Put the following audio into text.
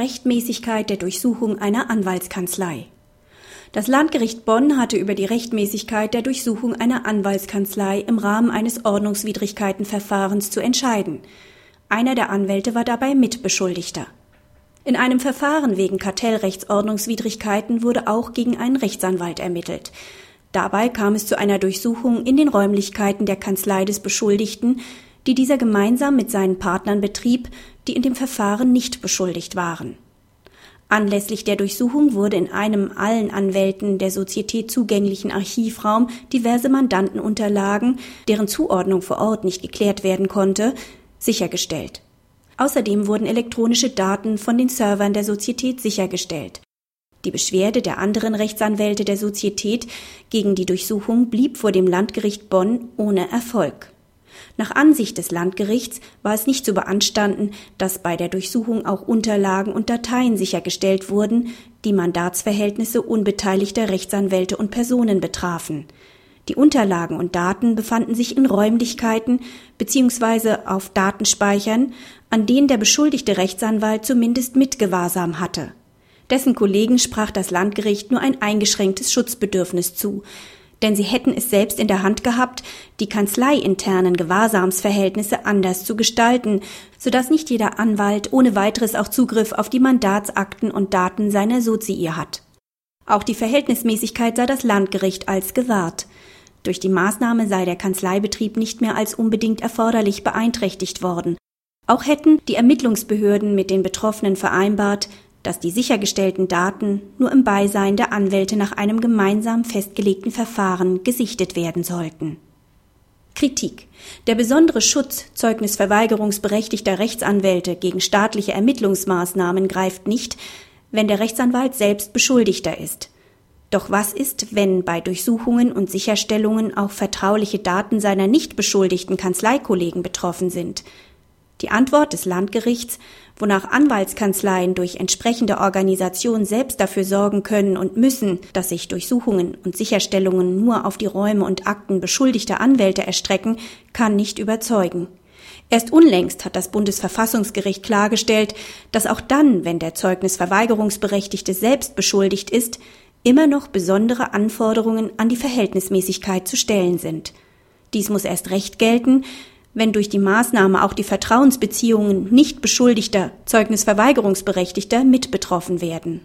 Rechtmäßigkeit der Durchsuchung einer Anwaltskanzlei. Das Landgericht Bonn hatte über die Rechtmäßigkeit der Durchsuchung einer Anwaltskanzlei im Rahmen eines Ordnungswidrigkeitenverfahrens zu entscheiden. Einer der Anwälte war dabei Mitbeschuldigter. In einem Verfahren wegen Kartellrechtsordnungswidrigkeiten wurde auch gegen einen Rechtsanwalt ermittelt. Dabei kam es zu einer Durchsuchung in den Räumlichkeiten der Kanzlei des Beschuldigten, die dieser gemeinsam mit seinen Partnern betrieb, die in dem Verfahren nicht beschuldigt waren. Anlässlich der Durchsuchung wurde in einem allen Anwälten der Sozietät zugänglichen Archivraum diverse Mandantenunterlagen, deren Zuordnung vor Ort nicht geklärt werden konnte, sichergestellt. Außerdem wurden elektronische Daten von den Servern der Sozietät sichergestellt. Die Beschwerde der anderen Rechtsanwälte der Sozietät gegen die Durchsuchung blieb vor dem Landgericht Bonn ohne Erfolg. Nach Ansicht des Landgerichts war es nicht zu beanstanden, dass bei der Durchsuchung auch Unterlagen und Dateien sichergestellt wurden, die Mandatsverhältnisse unbeteiligter Rechtsanwälte und Personen betrafen. Die Unterlagen und Daten befanden sich in Räumlichkeiten bzw. auf Datenspeichern, an denen der beschuldigte Rechtsanwalt zumindest Mitgewahrsam hatte. Dessen Kollegen sprach das Landgericht nur ein eingeschränktes Schutzbedürfnis zu, denn sie hätten es selbst in der Hand gehabt, die kanzleiinternen Gewahrsamsverhältnisse anders zu gestalten, so dass nicht jeder Anwalt ohne weiteres auch Zugriff auf die Mandatsakten und Daten seiner Sozii hat. Auch die Verhältnismäßigkeit sah das Landgericht als gewahrt. Durch die Maßnahme sei der Kanzleibetrieb nicht mehr als unbedingt erforderlich beeinträchtigt worden. Auch hätten die Ermittlungsbehörden mit den Betroffenen vereinbart, dass die sichergestellten Daten nur im Beisein der Anwälte nach einem gemeinsam festgelegten Verfahren gesichtet werden sollten. Kritik. Der besondere Schutz zeugnisverweigerungsberechtigter Rechtsanwälte gegen staatliche Ermittlungsmaßnahmen greift nicht, wenn der Rechtsanwalt selbst Beschuldigter ist. Doch was ist, wenn bei Durchsuchungen und Sicherstellungen auch vertrauliche Daten seiner nicht beschuldigten Kanzleikollegen betroffen sind? Die Antwort des Landgerichts, wonach Anwaltskanzleien durch entsprechende Organisation selbst dafür sorgen können und müssen, dass sich Durchsuchungen und Sicherstellungen nur auf die Räume und Akten beschuldigter Anwälte erstrecken, kann nicht überzeugen. Erst unlängst hat das Bundesverfassungsgericht klargestellt, dass auch dann, wenn der Zeugnisverweigerungsberechtigte selbst beschuldigt ist, immer noch besondere Anforderungen an die Verhältnismäßigkeit zu stellen sind. Dies muss erst recht gelten, wenn durch die Maßnahme auch die Vertrauensbeziehungen nicht beschuldigter, Zeugnisverweigerungsberechtigter mit betroffen werden